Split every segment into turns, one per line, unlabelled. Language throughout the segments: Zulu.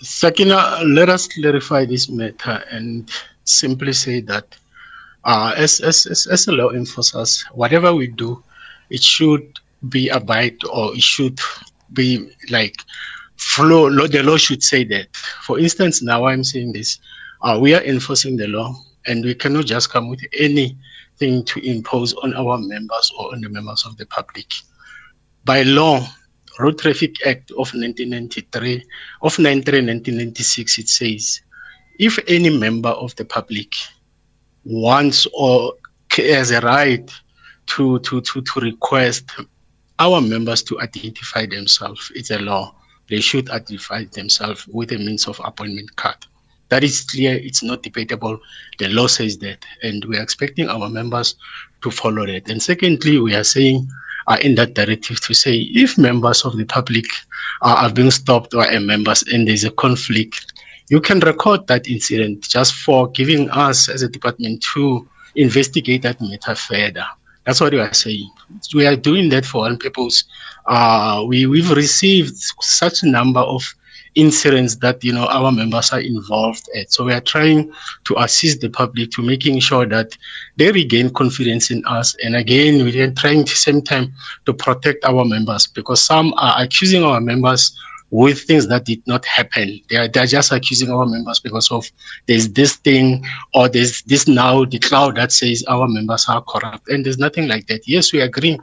Sakina, let us clarify this matter and simply say that uh, as, as, as, as a law enforcer, whatever we do, it should be abide or it should be like flow. The law should say that. For instance, now I'm saying this, uh, we are enforcing the law and we cannot just come with anything to impose on our members or on the members of the public. By law, Road Traffic Act of 1993, of 1996, it says, if any member of the public wants or has a right to, to, to, to request our members to identify themselves, it's a law. They should identify themselves with a means of appointment card. That is clear. It's not debatable. The law says that, and we are expecting our members to follow that. And secondly, we are saying uh, in that directive to say if members of the public uh, are being stopped or members and there's a conflict, you can record that incident just for giving us as a department to investigate that matter further. That's what we are saying. We are doing that for one purpose. Uh, we, we've received such a number of incidents that you know our members are involved at. So we are trying to assist the public to making sure that they regain confidence in us. And again, we are trying to same time to protect our members because some are accusing our members with things that did not happen. They are, they're just accusing our members because of there's this thing or there's this now, the cloud that says our members are corrupt. And there's nothing like that. Yes, we agree.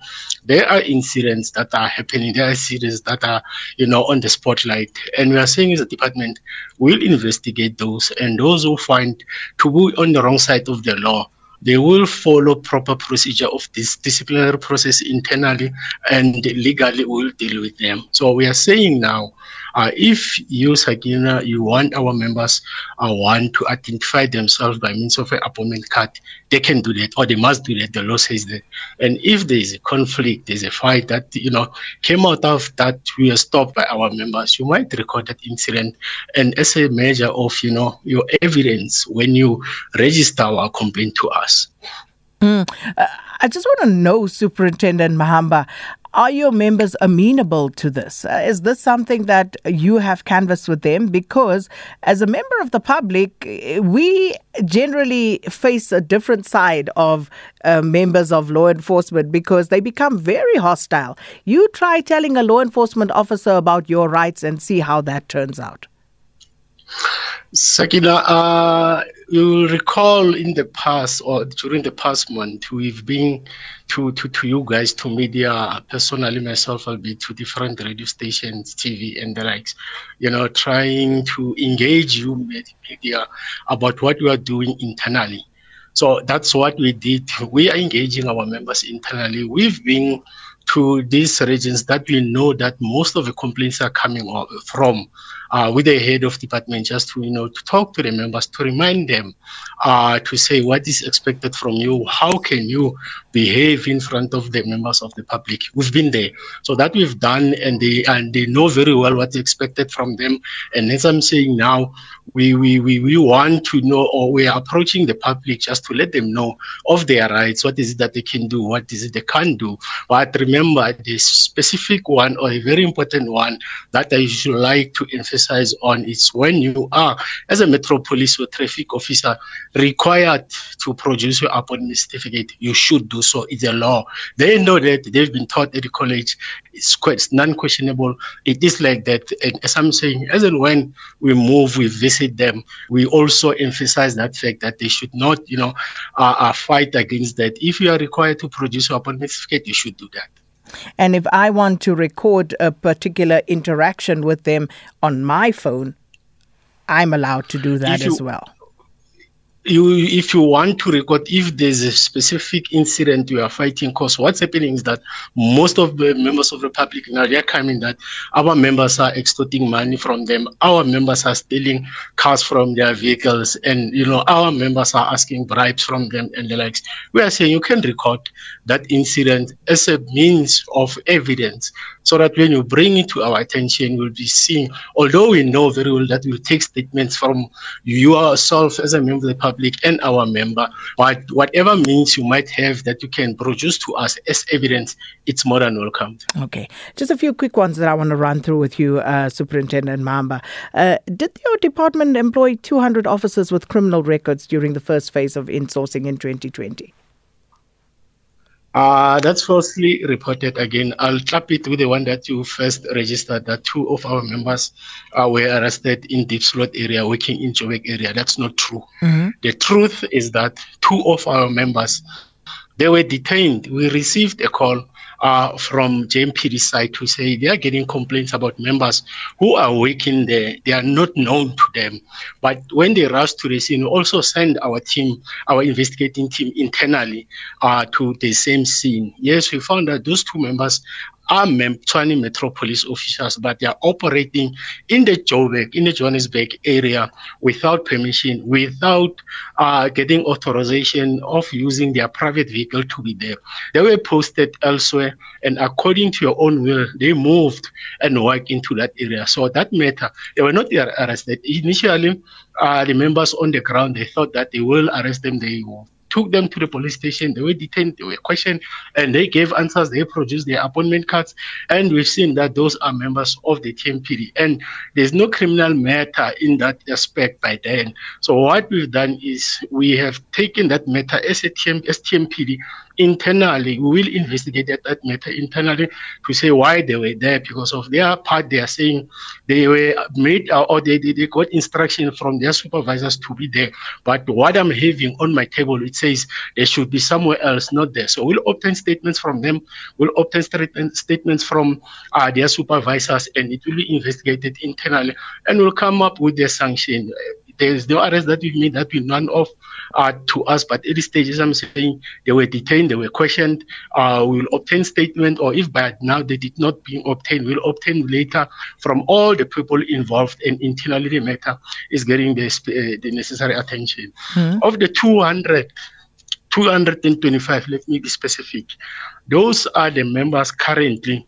There are incidents that are happening. There are incidents that are, you know, on the spotlight. And we are saying as a department, we'll investigate those and those who find to be on the wrong side of the law they will follow proper procedure of this disciplinary process internally and legally will deal with them. So we are saying now uh, if you, Sakina, you want our members uh, want to identify themselves by means of an appointment card, they can do that, or they must do that. The law says that. And if there is a conflict, there's a fight that you know came out of that, we are stopped by our members. You might record that incident, and as a measure of you know your evidence when you register our complaint to us.
Mm. Uh, I just want to know, Superintendent Mahamba, are your members amenable to this? Uh, is this something that you have canvassed with them? Because as a member of the public, eh, we generally face a different side of uh, members of law enforcement because they become very hostile. You try telling a law enforcement officer about your rights and see how that turns out.
Sakina, uh, you recall in the past or during the past month, we've been to, to, to you guys, to media, personally myself, I'll be to different radio stations, TV, and the likes, you know, trying to engage you media about what you are doing internally. So that's what we did. We are engaging our members internally. We've been to these regions that we know that most of the complaints are coming from uh, with the head of department just to you know to talk to the members to remind them uh, to say what is expected from you how can you behave in front of the members of the public? We've been there. So that we've done and they and they know very well what's expected from them. And as i'm saying now we we we, we want to know or we are approaching the public just to let them know of their rights what is it that they can do what is it they can't do. But remember the specific one or a very important one that i should like to emphasize emphasize on is when you are, as a Metro Police or traffic officer, required to produce your appointment certificate, you should do so. It's a law. They know that they've been taught at the college. It's quite non-questionable. It is like that. And as I'm saying, as and when we move, we visit them, we also emphasize that fact that they should not, you know, uh, uh, fight against that. If you are required to produce your appointment certificate, you should do that.
And if I want to record a particular interaction with them on my phone, I'm allowed to do that you, as well.
You if you want to record if there's a specific incident you are fighting because what's happening is that most of the members of the public now they're coming that our members are extorting money from them. Our members are stealing cars from their vehicles and you know our members are asking bribes from them and the likes. We are saying you can record that incident as a means of evidence so that when you bring it to our attention, we'll be seeing, although we know very well that we'll take statements from yourself as a member of the public and our member, but whatever means you might have that you can produce to us as evidence, it's more than welcome.
Okay. Just a few quick ones that I want to run through with you, uh, Superintendent Mahamba. Uh, did your department employ 200 officers with criminal records during the first phase of insourcing in 2020?
Uh, that's falsely reported again. I'll clap it with the one that you first registered that two of our members uh, were arrested in Diepsloot area, working in Joburg area. That's not true. Mm-hmm. The truth is that two of our members, they were detained. We received a call uh, from JMPD side to say they are getting complaints about members who are working there. They are not known to them. But when they rush to the scene, we also send our team, our investigating team internally uh, to the same scene. Yes, we found that those two members are Tshwane Metro Police officers, but they are operating in the Joburg, in the Johannesburg area without permission, without uh, getting authorization of using their private vehicle to be there. They were posted elsewhere, and according to your own will, they moved and worked into that area. So that matter, they were not arrested. Initially, uh, the members on the ground, they thought that they will arrest them. They took them to the police station. They were detained, they were questioned, and they gave answers. They produced their appointment cards, and we've seen that those are members of the TMPD. And there's no criminal matter in that aspect by then. So what we've done is we have taken that matter as a TM, as TMPD internally. We will investigate that, that matter internally to say why they were there because of their part. They are saying they were made uh, or they, they, they got instruction from their supervisors to be there. But what I'm having on my table, it says they should be somewhere else, not there. So we'll obtain statements from them. We'll obtain statements from uh, their supervisors, and it will be investigated internally, and we'll come up with their sanction there's no arrest that we've made that we none of uh, to us, but at this stage, as I'm saying, they were detained, they were questioned. Uh, we will obtain statement, or if by now they did not be obtained, we'll obtain later from all the people involved, and internally the matter is getting the, uh, the necessary attention. Mm-hmm. Of the 200, 225, let me be specific, those are the members currently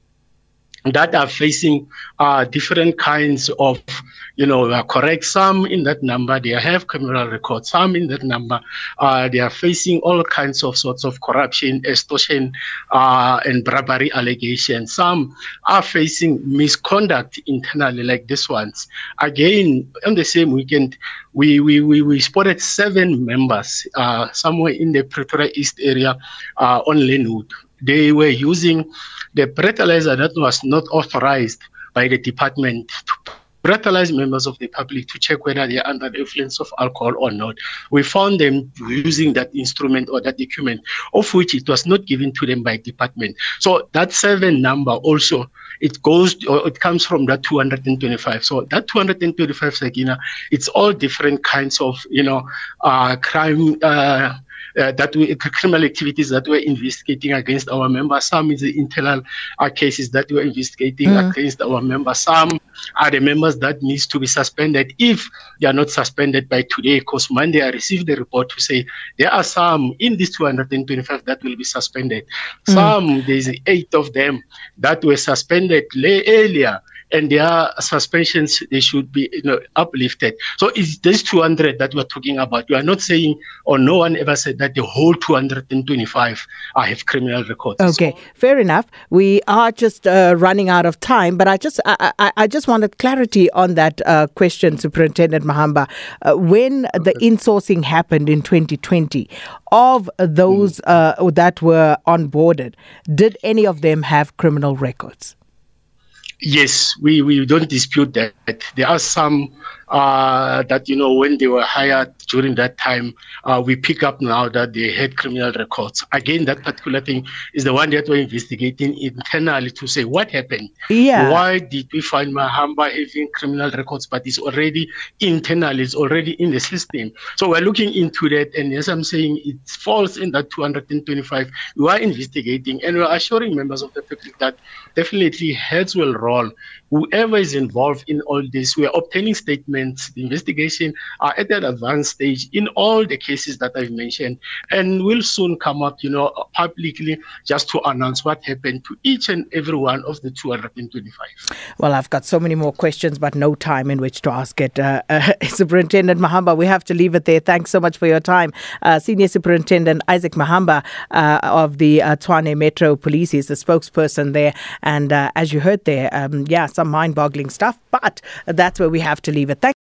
that are facing uh, different kinds of, you know, uh, correct. Some in that number, they have criminal records. Some in that number, uh, they are facing all kinds of sorts of corruption, extortion, uh, and bribery allegations. Some are facing misconduct internally, like this ones. Again, on the same weekend, we, we, we, we spotted seven members uh, somewhere in the Pretoria East area uh, on Lenwood. They were using the breathalyzer that was not authorized by the department to breathalyze members of the public to check whether they are under the influence of alcohol or not. We found them using that instrument or that equipment, of which it was not given to them by department. So that seven number also it goes or it comes from that 225. So that 225 Sakina, it's all different kinds of you know uh, crime. Uh, uh, that we, criminal activities that we're investigating against our members. Some is the internal uh, cases that we're investigating mm. against our members. Some are the members that needs to be suspended if they are not suspended by today. Because Monday I received the report to say there are some in this 225 that will be suspended. Mm. Some there's eight of them that were suspended earlier and their suspensions they should be you know, uplifted. So it's this 200 that we're talking about. We are not saying, or no one ever said that the whole 225 have criminal records.
Okay, so, fair enough. We are just uh, running out of time, but I just I, I, I just wanted clarity on that uh, question, Superintendent Mahamba. Uh, when the insourcing happened in 2020, of those mm. that were onboarded, did any of them have criminal records?
Yes, we, we don't dispute that. There are some uh, that, you know, when they were hired during that time, uh, we pick up now that they had criminal records. Again, that particular thing is the one that we're investigating internally to say what happened.
Yeah.
Why did we find Mahamba having criminal records, but it's already internal, it's already in the system. So we're looking into that. And as I'm saying, it falls in that 225. We are investigating and we're assuring members of the public that definitely heads will roll. Whoever is involved in all this, we are obtaining statements documents, the investigation are at an advanced stage in all the cases that I've mentioned, and will soon come up, you know, publicly just to announce what happened to each and every one of the 225.
Well, I've got so many more questions, but no time in which to ask it. Uh, uh, Superintendent Mahamba, we have to leave it there. Thanks so much for your time. Uh, Senior Superintendent Isaac Mahamba uh, of the uh, Tshwane Metro Police is the spokesperson there. And uh, as you heard there, um, yeah, some mind boggling stuff, but that's where we have to leave it. Thanks